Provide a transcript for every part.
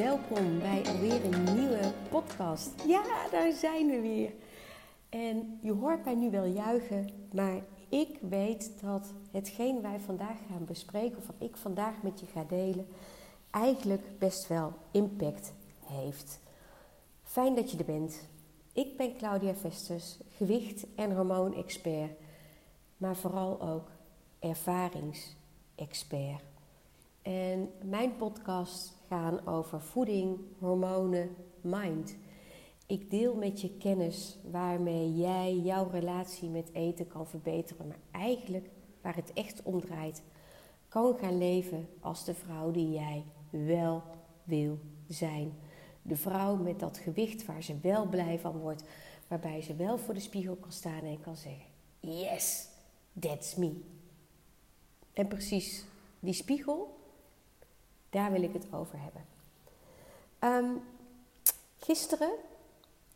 welkom bij alweer een nieuwe podcast. Ja, daar zijn we weer. En je hoort mij nu wel juichen, maar ik weet dat hetgeen wij vandaag gaan bespreken, of wat ik vandaag met je ga delen, eigenlijk best wel impact heeft. Fijn dat je er bent. Ik ben Claudia Vesters, gewicht- en hormoonexpert, maar vooral ook ervaringsexpert. En mijn podcast gaan over voeding, hormonen, mind. Ik deel met je kennis waarmee jij jouw relatie met eten kan verbeteren, maar eigenlijk waar het echt om draait, kan gaan leven als de vrouw die jij wel wil zijn. De vrouw met dat gewicht waar ze wel blij van wordt, waarbij ze wel voor de spiegel kan staan en kan zeggen: Yes, that's me. En precies die spiegel, daar wil ik het over hebben. Um, gisteren,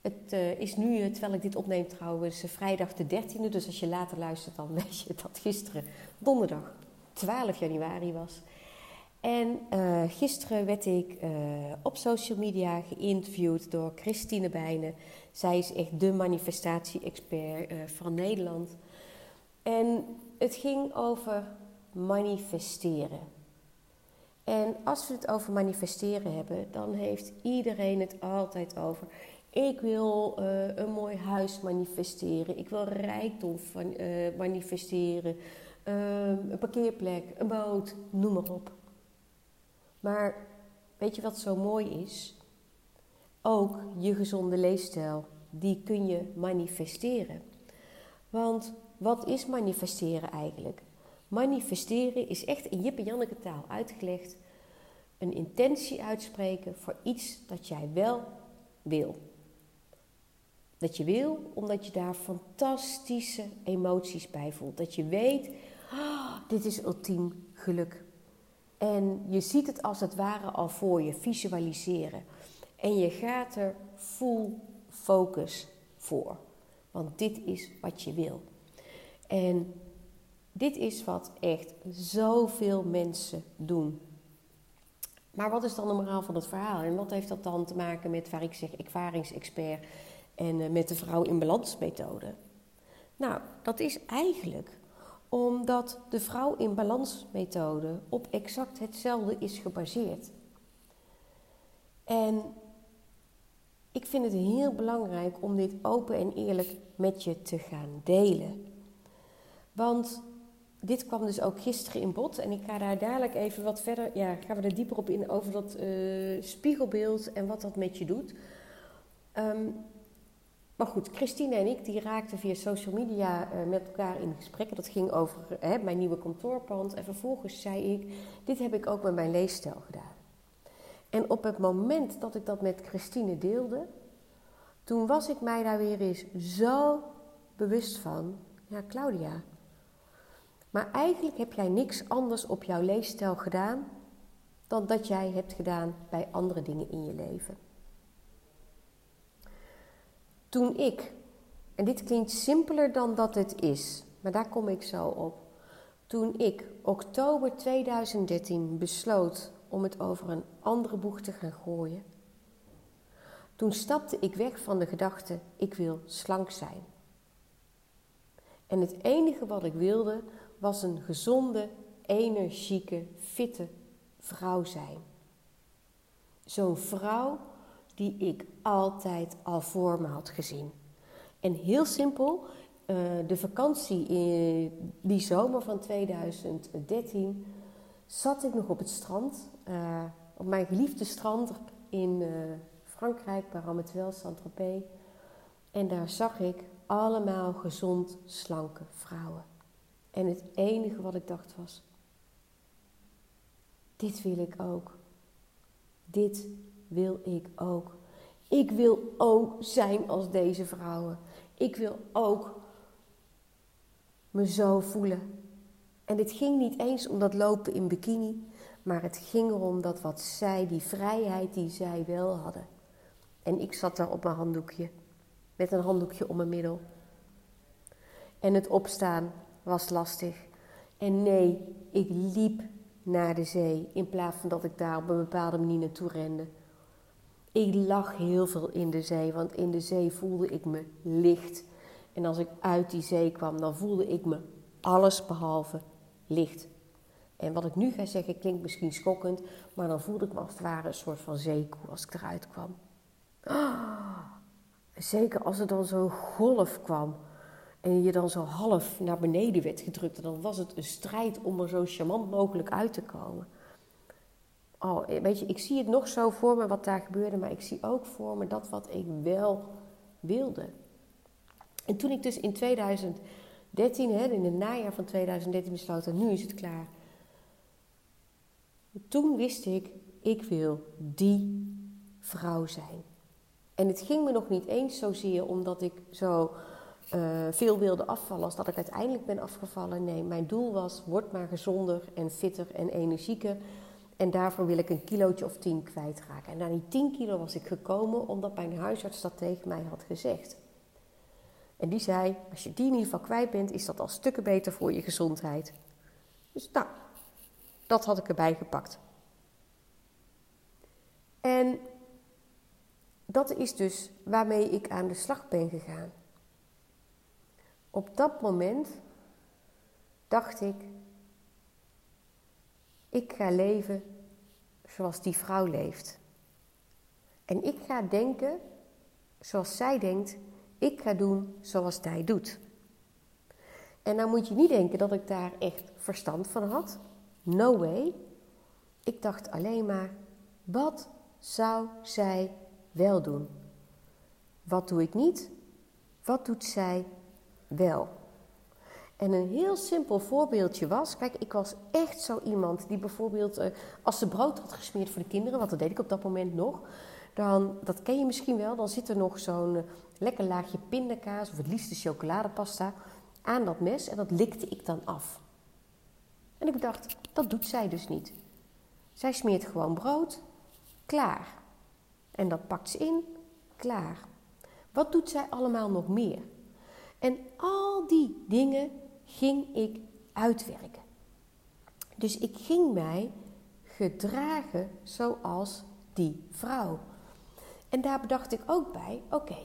het uh, is nu, eh, terwijl ik dit opneem trouwens, uh, vrijdag de 13e. Dus als je later luistert, dan weet je dat gisteren donderdag 12 januari was. En gisteren werd ik op social media geïnterviewd door Christine Bijnen. Zij is echt de manifestatie-expert van Nederland. En het ging over manifesteren. En als we het over manifesteren hebben, dan heeft iedereen het altijd over. Ik wil uh, een mooi huis manifesteren. Ik wil rijkdom van, uh, manifesteren. Uh, een parkeerplek, een boot, noem maar op. Maar weet je wat zo mooi is? Ook je gezonde leefstijl, die kun je manifesteren. Want wat is manifesteren eigenlijk? Manifesteren is echt in Jip en Janneke taal uitgelegd. Een intentie uitspreken voor iets dat jij wel wil. Dat je wil omdat je daar fantastische emoties bij voelt. Dat je weet, oh, dit is ultiem geluk. En je ziet het als het ware al voor je, visualiseren. En je gaat er full focus voor. Want dit is wat je wil. En dit is wat echt zoveel mensen doen. Maar wat is dan de moraal van het verhaal? En wat heeft dat dan te maken met waar ik zeg ervaringsexpert en uh, met de vrouw in balans methode? Nou, dat is eigenlijk omdat de vrouw in balans methode op exact hetzelfde is gebaseerd. En ik vind het heel belangrijk om dit open en eerlijk met je te gaan delen. Want dit kwam dus ook gisteren in bod. En ik ga daar dadelijk even wat verder, ja, gaan we er dieper op in over dat uh, spiegelbeeld en wat dat met je doet. Um, maar goed, Christine en ik die raakten via social media uh, met elkaar in gesprek. Dat ging over mijn nieuwe kantoorpand. En vervolgens zei ik, dit heb ik ook met mijn leefstijl gedaan. En op het moment dat ik dat met Christine deelde, toen was ik mij daar weer eens zo bewust van. Ja, Claudia, maar eigenlijk heb jij niks anders op jouw leefstijl gedaan dan dat jij hebt gedaan bij andere dingen in je leven. Toen ik, en dit klinkt simpeler dan dat het is, maar daar kom ik zo op. Toen ik oktober 2013 besloot om het over een andere boeg te gaan gooien, toen stapte ik weg van de gedachte: ik wil slank zijn. En het enige wat ik wilde was een gezonde, energieke, fitte vrouw zijn. Zo'n vrouw die ik altijd al voor me had gezien. En heel simpel, uh, de vakantie in die zomer van 2013 zat ik nog op het strand, uh, op mijn geliefde strand in uh, Frankrijk, bij Rametuel, Saint-Tropez. En daar zag ik allemaal gezond, slanke vrouwen. En het enige wat ik dacht was: dit wil ik ook. Dit wil ik ook. Ik wil ook zijn als deze vrouwen. Ik wil ook me zo voelen. En dit ging niet eens om dat lopen in bikini, maar het ging erom dat wat zij, die vrijheid die zij wel hadden. En ik zat daar op mijn handdoekje, met een handdoekje om mijn middel. En het opstaan was lastig. En nee, ik liep naar de zee in plaats van dat ik daar op een bepaalde manier naartoe rende Ik lag heel veel in de zee, want in de zee voelde ik me licht. En als ik uit die zee kwam, dan voelde ik me alles behalve licht. En wat ik nu ga zeggen klinkt misschien schokkend, maar dan voelde ik me als het ware een soort van zeekoe als ik eruit kwam. Oh, zeker als er dan zo'n golf kwam en je dan zo half naar beneden werd gedrukt, dan was het een strijd om er zo charmant mogelijk uit te komen. Oh, weet je, ik zie het nog zo voor me wat daar gebeurde, maar ik zie ook voor me dat wat ik wel wilde. En toen ik dus in 2013, hè, in het najaar van 2013 besloot, en nu is het klaar. Toen wist ik, ik wil die vrouw zijn. En het ging me nog niet eens zozeer omdat ik zo uh, veel wilde afvallen als dat ik uiteindelijk ben afgevallen. Nee, mijn doel was, word maar gezonder en fitter en energieker. En daarvoor wil ik een kilootje of tien kwijtraken. En naar die 10 kilo was ik gekomen omdat mijn huisarts dat tegen mij had gezegd. En die zei, als je die in ieder geval kwijt bent, is dat al stukken beter voor je gezondheid. Dus nou, dat had ik erbij gepakt. En dat is dus waarmee ik aan de slag ben gegaan. Op dat moment dacht ik, ik ga leven zoals die vrouw leeft. En ik ga denken zoals zij denkt, ik ga doen zoals zij doet. En nou moet je niet denken dat ik daar echt verstand van had. No way. Ik dacht alleen maar, wat zou zij wel doen? Wat doe ik niet? Wat doet zij wel? En een heel simpel voorbeeldje was, kijk, ik was echt zo iemand die bijvoorbeeld, uh, als ze brood had gesmeerd voor de kinderen, want dat deed ik op dat moment nog, dan, dat ken je misschien wel, dan zit er nog zo'n eh, lekker laagje pindakaas of het liefst de chocoladepasta aan dat mes en dat likte ik dan af. En ik dacht, dat doet zij dus niet. Zij smeert gewoon brood, klaar. En dat pakt ze in, klaar. Wat doet zij allemaal nog meer? En al die dingen ging ik uitwerken. Dus ik ging mij gedragen zoals die vrouw. En daar bedacht ik ook bij: oké,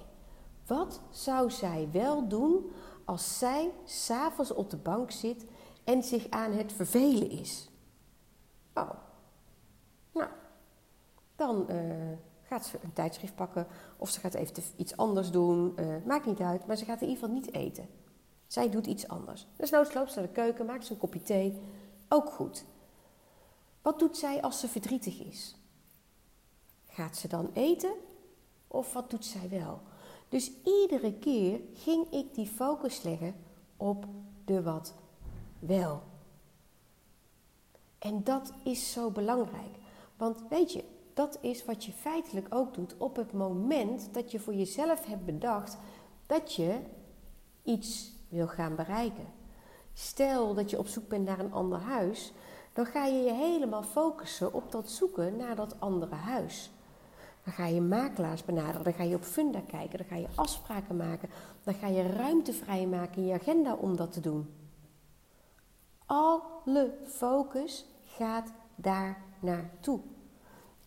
wat zou zij wel doen als zij s'avonds op de bank zit en zich aan het vervelen is? Oh, nou, dan uh, gaat ze een tijdschrift pakken of ze gaat even iets anders doen. Uh, maakt niet uit, maar ze gaat in ieder geval niet eten. Zij doet iets anders. Dus nooit loopt ze naar de keuken, maakt ze een kopje thee. Ook goed. Wat doet zij als ze verdrietig is? Gaat ze dan eten of wat doet zij wel? Dus iedere keer ging ik die focus leggen op de wat wel. En dat is zo belangrijk. Want weet je, dat is wat je feitelijk ook doet op het moment dat je voor jezelf hebt bedacht dat je iets wil gaan bereiken. Stel dat je op zoek bent naar een ander huis, dan ga je je helemaal focussen op dat zoeken naar dat andere huis. Dan ga je makelaars benaderen, dan ga je op funda kijken, dan ga je afspraken maken, dan ga je ruimte vrijmaken in je agenda om dat te doen. Alle focus gaat daar naartoe.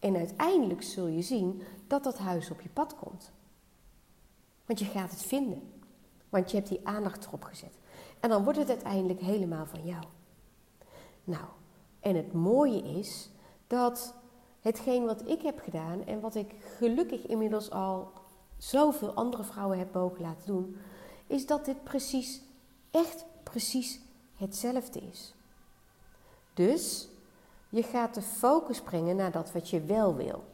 En uiteindelijk zul je zien dat dat huis op je pad komt. Want je gaat het vinden. Want je hebt die aandacht erop gezet. En dan wordt het uiteindelijk helemaal van jou. Nou, en het mooie is dat hetgeen wat ik heb gedaan en wat ik gelukkig inmiddels al zoveel andere vrouwen heb mogen laten doen, is dat dit precies, echt precies hetzelfde is. Dus je gaat de focus brengen naar dat wat je wel wil.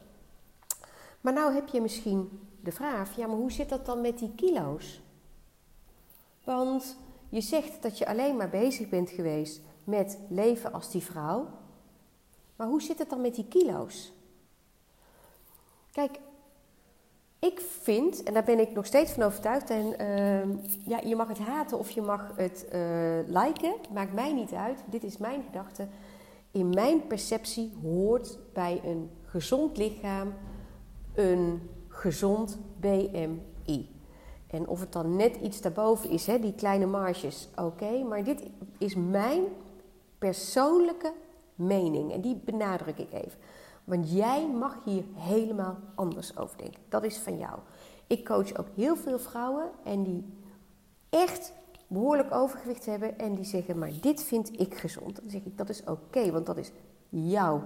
Maar nou heb je misschien de vraag, ja maar hoe zit dat dan met die kilo's? Want je zegt dat je alleen maar bezig bent geweest met leven als die vrouw. Maar hoe zit het dan met die kilo's? Kijk, ik vind, en daar ben ik nog steeds van overtuigd, en uh, ja, je mag het haten of je mag het uh, liken, maakt mij niet uit. Dit is mijn gedachte. In mijn perceptie hoort bij een gezond lichaam een gezond BMI. En of het dan net iets daarboven is, hè, die kleine marges, oké. maar dit is mijn persoonlijke mening en die benadruk ik even. Want jij mag hier helemaal anders over denken. Dat is van jou. Ik coach ook heel veel vrouwen en die echt behoorlijk overgewicht hebben en die zeggen, maar dit vind ik gezond. Dan zeg ik, dat is oké, want dat is jouw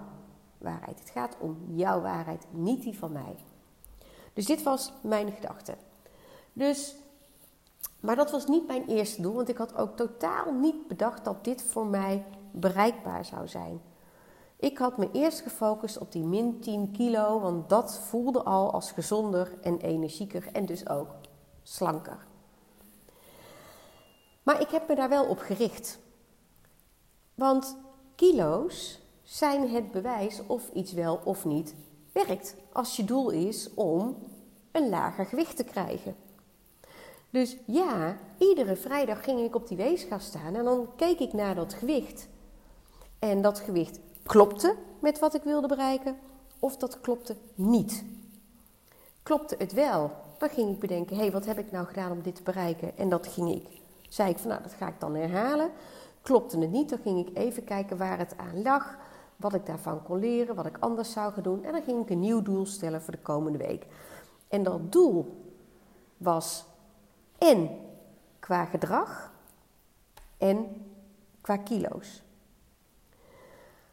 waarheid. Het gaat om jouw waarheid, niet die van mij. Dus dit was mijn gedachte. Dus, maar dat was niet mijn eerste doel, want ik had ook totaal niet bedacht dat dit voor mij bereikbaar zou zijn. Ik had me eerst gefocust op die min 10 kilo, want dat voelde al als gezonder en energieker en dus ook slanker. Maar ik heb me daar wel op gericht. Want kilo's zijn het bewijs of iets wel of niet werkt. Als je doel is om een lager gewicht te krijgen. Dus ja, iedere vrijdag ging ik op die weegschaal staan en dan keek ik naar dat gewicht. En dat gewicht klopte met wat ik wilde bereiken of dat klopte niet. Klopte het wel, dan ging ik bedenken, hé, hey, wat heb ik nou gedaan om dit te bereiken? En dat ging ik, zei ik van, nou, dat ga ik dan herhalen. Klopte het niet, dan ging ik even kijken waar het aan lag, wat ik daarvan kon leren, wat ik anders zou gaan doen. En dan ging ik een nieuw doel stellen voor de komende week. En dat doel was en qua gedrag en qua kilo's.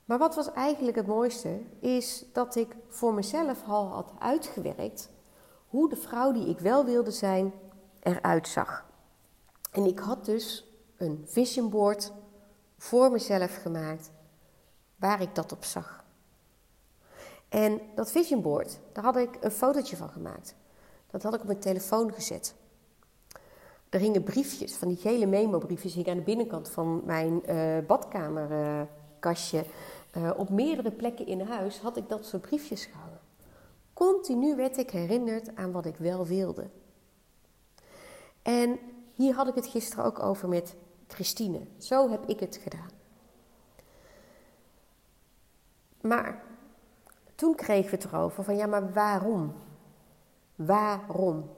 Maar wat was eigenlijk het mooiste, is dat ik voor mezelf al had uitgewerkt hoe de vrouw die ik wel wilde zijn eruit zag. En ik had dus een vision board voor mezelf gemaakt waar ik dat op zag. En dat vision board, daar had ik een fotootje van gemaakt. Dat had ik op mijn telefoon gezet. Er hingen briefjes, van die gele memo-briefjes, hingen aan de binnenkant van mijn uh, badkamerkastje. Uh, op meerdere plekken in huis had ik dat soort briefjes gehangen. Continu werd ik herinnerd aan wat ik wel wilde. En hier had ik het gisteren ook over met Christine. Zo heb ik het gedaan. Maar toen kregen we het erover van ja, maar waarom? Waarom?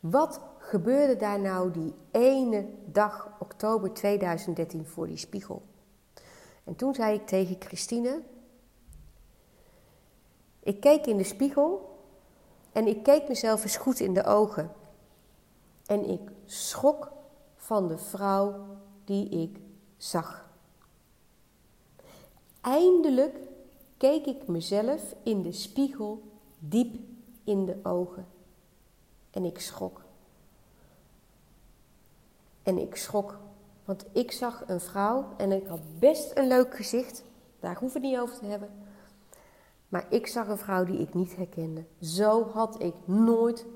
Wat gebeurde daar nou die ene dag oktober 2013 voor die spiegel? En toen zei ik tegen Christine: Ik keek in de spiegel en ik keek mezelf eens goed in de ogen. En ik schrok van de vrouw die ik zag. Eindelijk keek ik mezelf in de spiegel diep in de ogen. En ik schrok. En ik schrok, want ik zag een vrouw en ik had best een leuk gezicht. Daar hoef ik niet over te hebben. Maar ik zag een vrouw die ik niet herkende. Zo had ik nooit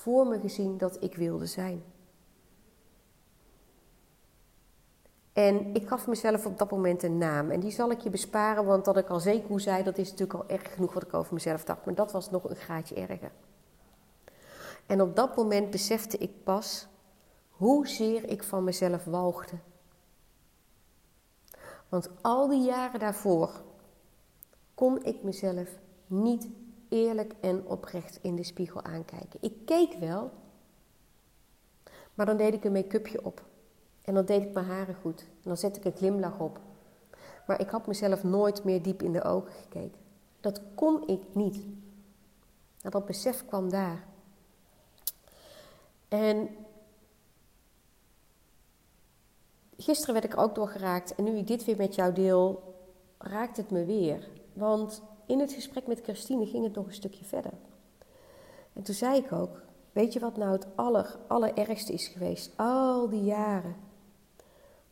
voor me gezien dat ik wilde zijn. En ik gaf mezelf op dat moment een naam. En die zal ik je besparen, want dat ik al zeker hoe zei, dat is natuurlijk al erg genoeg wat ik over mezelf dacht. Maar dat was nog een graadje erger. En op dat moment besefte ik pas hoezeer ik van mezelf walgde. Want al die jaren daarvoor kon ik mezelf niet eerlijk en oprecht in de spiegel aankijken. Ik keek wel, maar dan deed ik een make-upje op. En dan deed ik mijn haren goed. En dan zette ik een glimlach op. Maar ik had mezelf nooit meer diep in de ogen gekeken. Dat kon ik niet. Nou, dat besef kwam daar. En gisteren werd ik er ook door geraakt. En nu ik dit weer met jou deel, raakt het me weer. Want in het gesprek met Christine ging het nog een stukje verder. En toen zei ik ook: Weet je wat nou het aller, allerergste is geweest? Al die jaren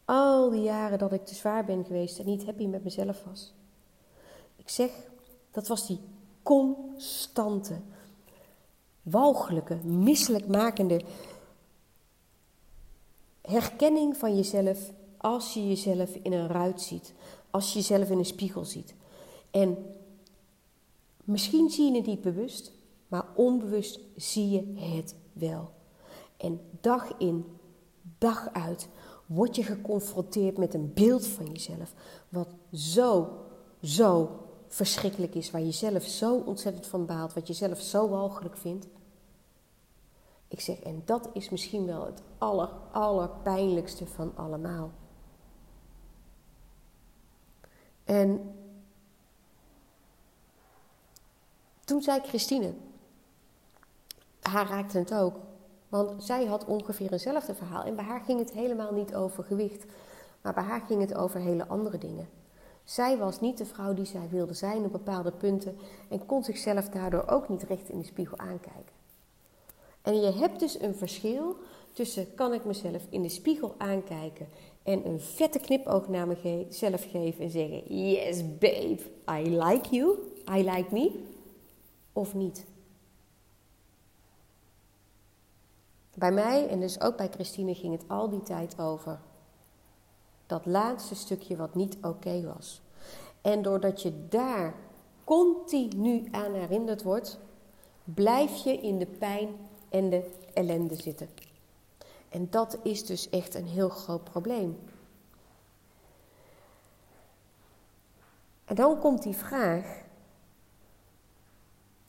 al die jaren dat ik te zwaar ben geweest en niet happy met mezelf was. Ik zeg, dat was die constante, walgelijke, misselijkmakende herkenning van jezelf als je jezelf in een ruit ziet, als je jezelf in een spiegel ziet. En misschien zie je het niet bewust, maar onbewust zie je het wel. En dag in, dag uit word je geconfronteerd met een beeld van jezelf, wat zo, zo verschrikkelijk is, waar je zelf zo ontzettend van baalt, wat je zelf zo walgelijk vindt. Ik zeg, en dat is misschien wel het aller, allerpijnlijkste van allemaal. En toen zei Christine, haar raakte het ook. Want zij had ongeveer eenzelfde verhaal. En bij haar ging het helemaal niet over gewicht. Maar bij haar ging het over hele andere dingen. Zij was niet de vrouw die zij wilde zijn op bepaalde punten. En kon zichzelf daardoor ook niet recht in de spiegel aankijken. En je hebt dus een verschil tussen kan ik mezelf in de spiegel aankijken en een vette knipoog naar mezelf geven en zeggen: Yes, babe, I like you, I like me, of niet. Bij mij en dus ook bij Christine ging het al die tijd over dat laatste stukje wat niet oké was. En doordat je daar continu aan herinnerd wordt, blijf je in de pijn en de ellende zitten. En dat is dus echt een heel groot probleem. En dan komt die vraag: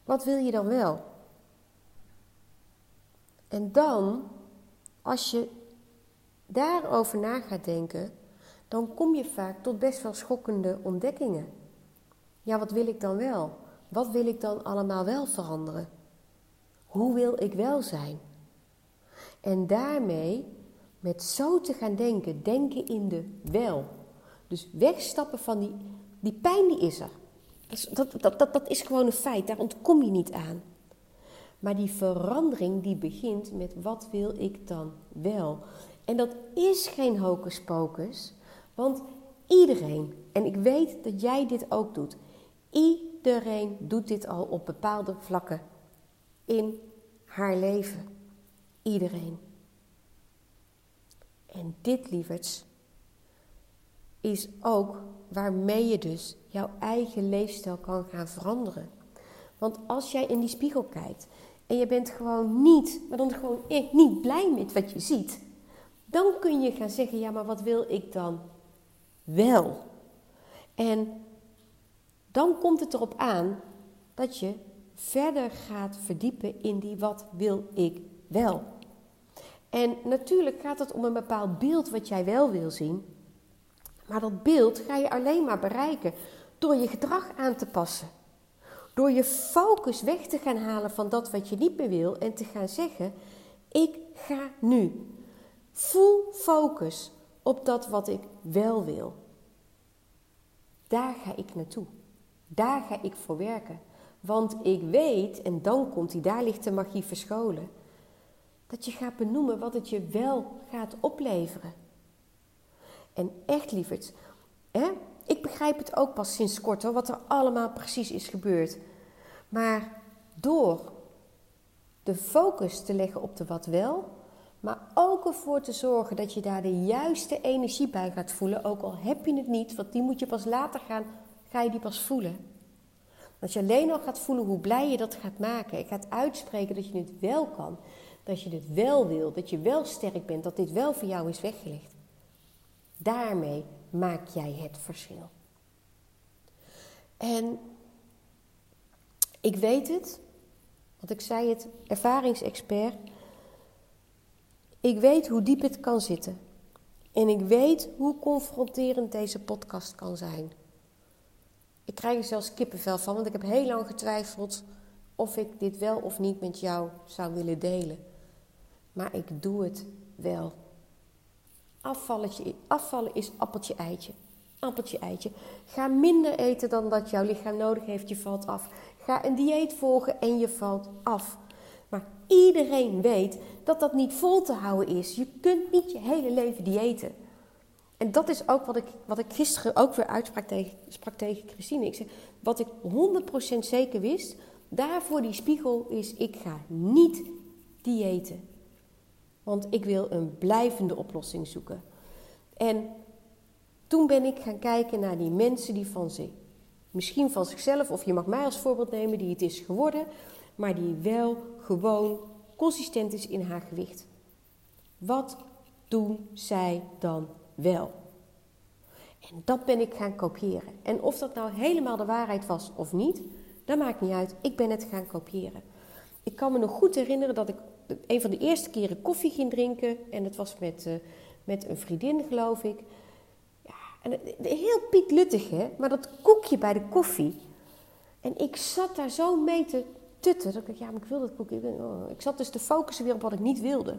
wat wil je dan wel? En dan, als je daarover na gaat denken, dan kom je vaak tot best wel schokkende ontdekkingen. Ja, wat wil ik dan wel? Wat wil ik dan allemaal wel veranderen? Hoe wil ik wel zijn? En daarmee, met zo te gaan denken, denken in de wel. Dus wegstappen van die, die pijn, die is er. Dat, dat, dat, dat is gewoon een feit, daar ontkom je niet aan. Maar die verandering die begint met wat wil ik dan wel? En dat is geen hocus pocus, want iedereen, en ik weet dat jij dit ook doet, iedereen doet dit al op bepaalde vlakken in haar leven. Iedereen. En dit, lieverds, is ook waarmee je dus jouw eigen leefstijl kan gaan veranderen. Want als jij in die spiegel kijkt en je bent gewoon niet, maar dan gewoon echt niet blij met wat je ziet, dan kun je gaan zeggen: ja, maar wat wil ik dan wel? En dan komt het erop aan dat je verder gaat verdiepen in die wat wil ik wel. En natuurlijk gaat het om een bepaald beeld wat jij wel wil zien. Maar dat beeld ga je alleen maar bereiken door je gedrag aan te passen. Door je focus weg te gaan halen van dat wat je niet meer wil en te gaan zeggen: Ik ga nu full focus op dat wat ik wel wil. Daar ga ik naartoe. Daar ga ik voor werken. Want ik weet, en dan komt hij, daar ligt de magie verscholen, dat je gaat benoemen wat het je wel gaat opleveren. En echt lieverd, hè? Ik begrijp het ook pas sinds kort hoor, wat er allemaal precies is gebeurd. Maar door de focus te leggen op de wat wel, maar ook ervoor te zorgen dat je daar de juiste energie bij gaat voelen, ook al heb je het niet, want die moet je pas later gaan, ga je die pas voelen. Als je alleen al gaat voelen hoe blij je dat gaat maken en gaat uitspreken dat je het wel kan, dat je het wel wil, dat je wel sterk bent, dat dit wel voor jou is weggelegd. Daarmee maak jij het verschil. En ik weet het, want ik zei het, ervaringsexpert. Ik weet hoe diep het kan zitten. En ik weet hoe confronterend deze podcast kan zijn. Ik krijg er zelfs kippenvel van, want ik heb heel lang getwijfeld of ik dit wel of niet met jou zou willen delen. Maar ik doe het wel. Afvallen is appeltje eitje. Appeltje eitje. Ga minder eten dan dat jouw lichaam nodig heeft, je valt af. Ga een dieet volgen en je valt af. Maar iedereen weet dat dat niet vol te houden is. Je kunt niet je hele leven diëten. En dat is ook wat ik, wat ik gisteren ook weer uitsprak tegen, sprak tegen Christine. Ik zei, wat ik 100% zeker wist, daarvoor die spiegel is, ik ga niet diëten. Want ik wil een blijvende oplossing zoeken. En toen ben ik gaan kijken naar die mensen die van zich, misschien van zichzelf, of je mag mij als voorbeeld nemen, die het is geworden, maar die wel gewoon consistent is in haar gewicht. Wat doen zij dan wel? En dat ben ik gaan kopiëren. En of dat nou helemaal de waarheid was of niet, dat maakt niet uit. Ik ben het gaan kopiëren. Ik kan me nog goed herinneren dat ik een van de eerste keren koffie ging drinken. En dat was met, uh, met een vriendin, geloof ik. Ja, en heel pietluttig, hè? Maar dat koekje bij de koffie. En ik zat daar zo mee te tutten. Dat ik ja, maar ik wil dat boek. Ik, oh. ik zat dus te focussen weer op wat ik niet wilde.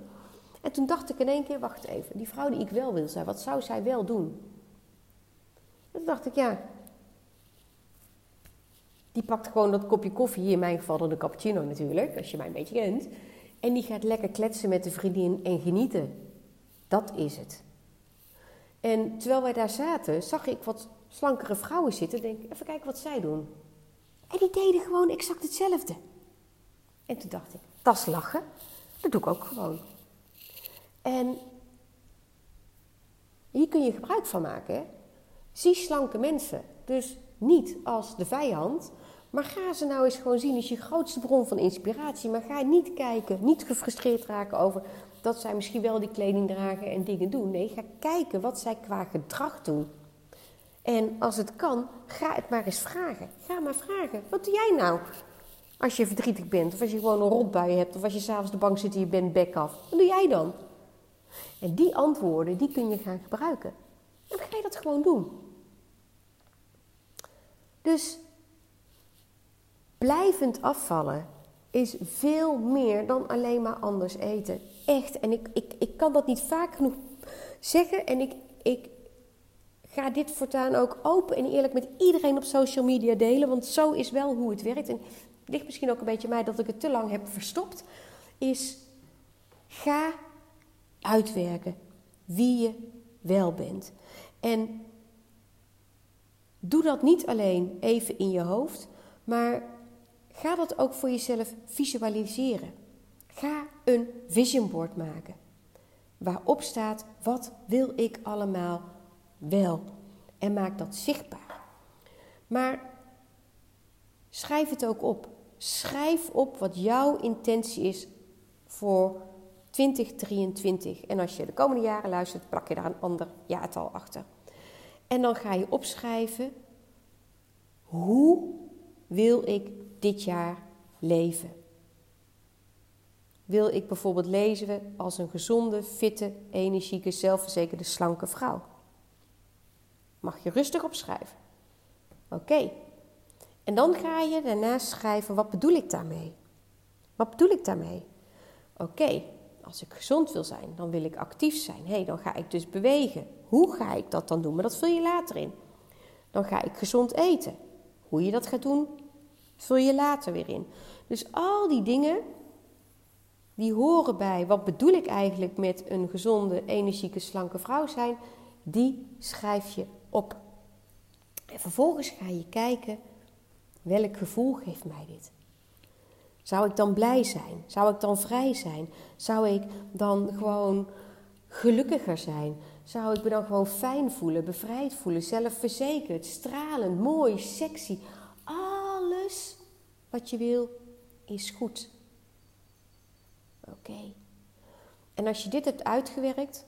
En toen dacht ik in één keer, wacht even. Die vrouw die ik wel wil zijn, wat zou zij wel doen? En toen dacht ik, ja... Die pakt gewoon dat kopje koffie, hier in mijn geval dan de cappuccino natuurlijk, als je mij een beetje kent. En die gaat lekker kletsen met de vriendin en genieten. Dat is het. En terwijl wij daar zaten, zag ik wat slankere vrouwen zitten. Denk, even kijken wat zij doen. En die deden gewoon exact hetzelfde. En toen dacht ik, dat is lachen. Dat doe ik ook gewoon. En hier kun je gebruik van maken. Zie slanke mensen dus niet als de vijand, maar ga ze nou eens gewoon zien als je grootste bron van inspiratie. Maar ga niet kijken, niet gefrustreerd raken over dat zij misschien wel die kleding dragen en dingen doen. Nee, ga kijken wat zij qua gedrag doen. En als het kan, ga het maar eens vragen. Ga maar vragen. Wat doe jij nou? Als je verdrietig bent, of als je gewoon een rotbui hebt, of als je s'avonds de bank zit en je bent bek af. Wat doe jij dan? En die antwoorden, die kun je gaan gebruiken. En dan ga je dat gewoon doen. Dus blijvend afvallen is veel meer dan alleen maar anders eten. Echt. En ik, ik, ik kan dat niet vaak genoeg zeggen. En ik, ik ga dit voortaan ook open en eerlijk met iedereen op social media delen. Want zo is wel hoe het werkt. En het ligt misschien ook een beetje mij dat ik het te lang heb verstopt. Is ga uitwerken wie je wel bent. En doe dat niet alleen even in je hoofd, maar ga dat ook voor jezelf visualiseren. Ga een vision board maken. Waarop staat wat wil ik allemaal wel. En maak dat zichtbaar. Maar schrijf het ook op. Schrijf op wat jouw intentie is voor 2023. En als je de komende jaren luistert, plak je daar een ander jaartal achter. En dan ga je opschrijven: hoe wil ik dit jaar leven? Wil ik bijvoorbeeld leven als een gezonde, fitte, energieke, zelfverzekerde, slanke vrouw? Mag je rustig opschrijven. Oké. En dan ga je daarna schrijven: wat bedoel ik daarmee? Wat bedoel ik daarmee? Oké, als ik gezond wil zijn, dan wil ik actief zijn. Hé, hey, dan ga ik dus bewegen. Hoe ga ik dat dan doen? Maar dat vul je later in. Dan ga ik gezond eten. Hoe je dat gaat doen, vul je later weer in. Dus al die dingen, die horen bij wat bedoel ik eigenlijk met een gezonde, energieke, slanke vrouw zijn, die schrijf je op. En vervolgens ga je kijken, welk gevoel geeft mij dit? Zou ik dan blij zijn? Zou ik dan vrij zijn? Zou ik dan gewoon gelukkiger zijn? Zou ik me dan gewoon fijn voelen, bevrijd voelen, zelfverzekerd, stralend, mooi, sexy? Wat je wil is goed. Oké. En als je dit hebt uitgewerkt,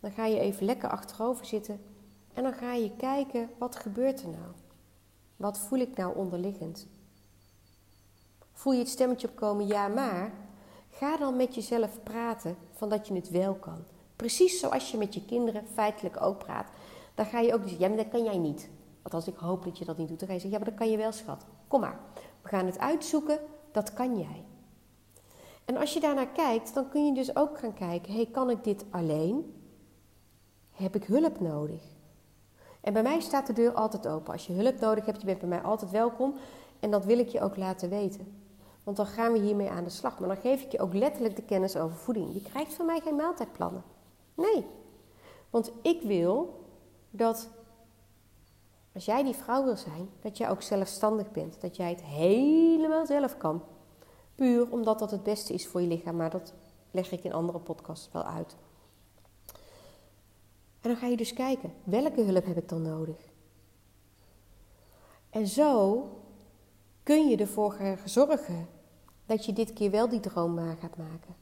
dan ga je even lekker achterover zitten en dan ga je kijken wat gebeurt er nou? Wat voel ik nou onderliggend? Voel je het stemmetje opkomen, ja maar? Ga dan met jezelf praten van dat je het wel kan. Precies zoals je met je kinderen feitelijk ook praat. Dan ga je ook zeggen, ja maar dat kan jij niet. Als ik hoop dat je dat niet doet. Dan ga je zeggen, ja maar dat kan je wel schat. Kom maar, we gaan het uitzoeken, dat kan jij. En als je daarnaar kijkt, dan kun je dus ook gaan kijken, hey, kan ik dit alleen? Heb ik hulp nodig? En bij mij staat de deur altijd open. Als je hulp nodig hebt, je bent bij mij altijd welkom. En dat wil ik je ook laten weten. Want dan gaan we hiermee aan de slag. Maar dan geef ik je ook letterlijk de kennis over voeding. Je krijgt van mij geen maaltijdplannen. Nee. Want ik wil dat als jij die vrouw wil zijn, dat jij ook zelfstandig bent. Dat jij het helemaal zelf kan. Puur omdat dat het beste is voor je lichaam. Maar dat leg ik in andere podcasts wel uit. En dan ga je dus kijken, welke hulp heb ik dan nodig? En zo kun je ervoor zorgen dat je dit keer wel die droom waar gaat maken.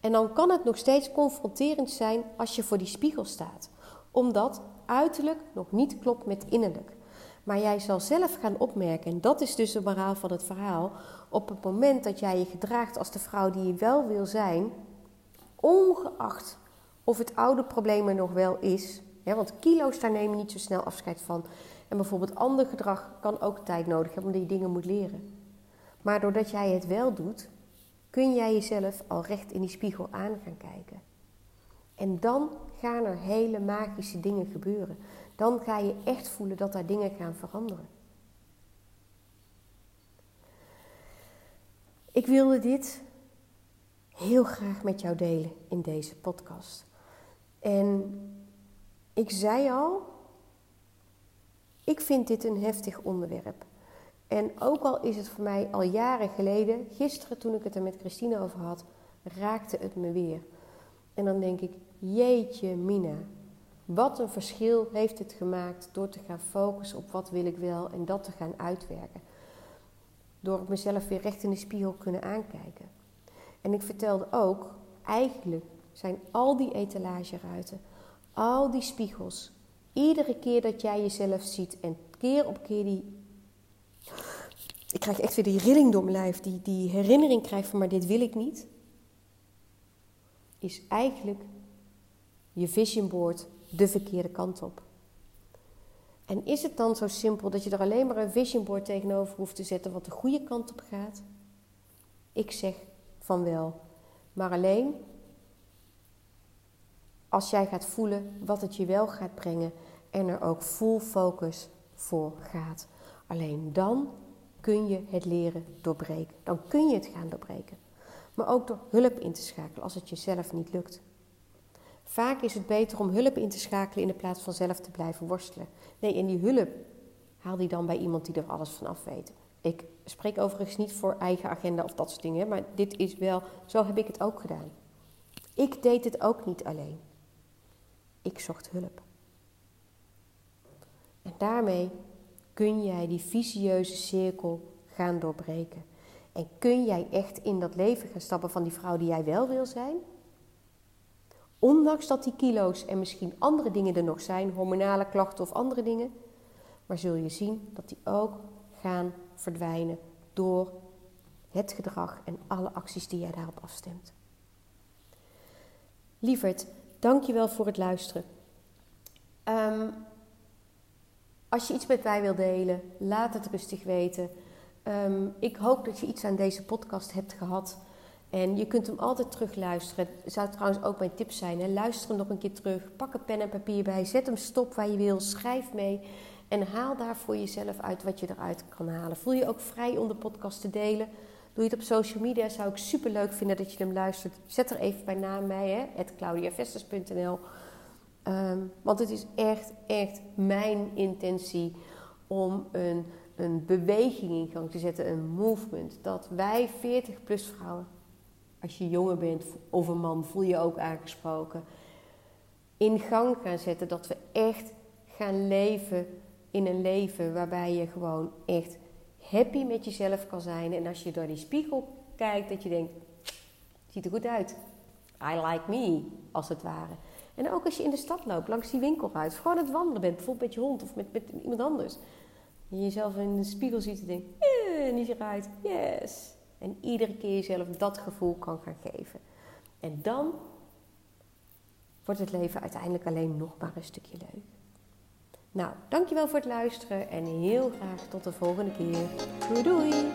En dan kan het nog steeds confronterend zijn als je voor die spiegel staat, omdat uiterlijk nog niet klopt met innerlijk. Maar jij zal zelf gaan opmerken, en dat is dus de moraal van het verhaal, op het moment dat jij je gedraagt als de vrouw die je wel wil zijn, ongeacht of het oude probleem er nog wel is, Ja, want kilo's, daar neem je niet zo snel afscheid van. En bijvoorbeeld ander gedrag kan ook tijd nodig hebben omdat je dingen moet leren. Maar doordat jij het wel doet, kun jij jezelf al recht in die spiegel aan gaan kijken. En dan gaan er hele magische dingen gebeuren. Dan ga je echt voelen dat daar dingen gaan veranderen. Ik wilde dit heel graag met jou delen in deze podcast. En ik zei al, ik vind dit een heftig onderwerp. En ook al is het voor mij al jaren geleden, gisteren toen ik het er met Christine over had, raakte het me weer. En dan denk ik, jeetje Mina, wat een verschil heeft het gemaakt door te gaan focussen op wat wil ik wel en dat te gaan uitwerken. Door mezelf weer recht in de spiegel kunnen aankijken. En ik vertelde ook, eigenlijk zijn al die etalageruiten, al die spiegels, iedere keer dat jij jezelf ziet en keer op keer die. Ik krijg echt weer die rilling door mijn lijf, die, die herinnering krijg van maar dit wil ik niet. Is eigenlijk je vision board de verkeerde kant op. En is het dan zo simpel dat je er alleen maar een vision board tegenover hoeft te zetten wat de goede kant op gaat? Ik zeg van wel. Maar alleen als jij gaat voelen wat het je wel gaat brengen en er ook full focus voor gaat. Alleen dan kun je het leren doorbreken. Dan kun je het gaan doorbreken. Maar ook door hulp in te schakelen als het jezelf niet lukt. Vaak is het beter om hulp in te schakelen in de plaats van zelf te blijven worstelen. Nee, en die hulp haal die dan bij iemand die er alles van af weet. Ik spreek overigens niet voor eigen agenda of dat soort dingen, maar dit is wel, zo heb ik het ook gedaan. Ik deed het ook niet alleen. Ik zocht hulp. En daarmee kun jij die visieuze cirkel gaan doorbreken. En kun jij echt in dat leven gaan stappen van die vrouw die jij wel wil zijn. Ondanks dat die kilo's en misschien andere dingen er nog zijn, hormonale klachten of andere dingen. Maar zul je zien dat die ook gaan verdwijnen door het gedrag en alle acties die jij daarop afstemt. Lieverd, dankjewel voor het luisteren. Um, als je iets met mij wil delen, laat het rustig weten. Um, ik hoop dat je iets aan deze podcast hebt gehad. En je kunt hem altijd terugluisteren. Het zou trouwens ook mijn tip zijn. Hè? Luister hem nog een keer terug. Pak een pen en papier bij. Zet hem stop waar je wil. Schrijf mee. En haal daar voor jezelf uit wat je eruit kan halen. Voel je ook vrij om de podcast te delen. Doe je het op social media, zou ik super leuk vinden dat je hem luistert. Zet er even bij naam hè, claudiavesters.nl. Ehm, want het is echt, echt mijn intentie om een, een beweging in gang te zetten, een movement. Dat wij 40-plus vrouwen, als je jonger bent of een man, voel je ook aangesproken, in gang gaan zetten. Dat we echt gaan leven in een leven waarbij je gewoon echt happy met jezelf kan zijn. En als je door die spiegel kijkt, dat je denkt, ziet er goed uit. I like me, als het ware. En ook als je in de stad loopt, langs die winkelruit, gewoon aan het wandelen bent, bijvoorbeeld met je hond of met, iemand anders. En je jezelf in de spiegel ziet en denkt, yeah, en die zich uit, yes. En iedere keer jezelf dat gevoel kan gaan geven. En dan wordt het leven uiteindelijk alleen nog maar een stukje leuk. Nou, dankjewel voor het luisteren en heel graag tot de volgende keer. Doei doei!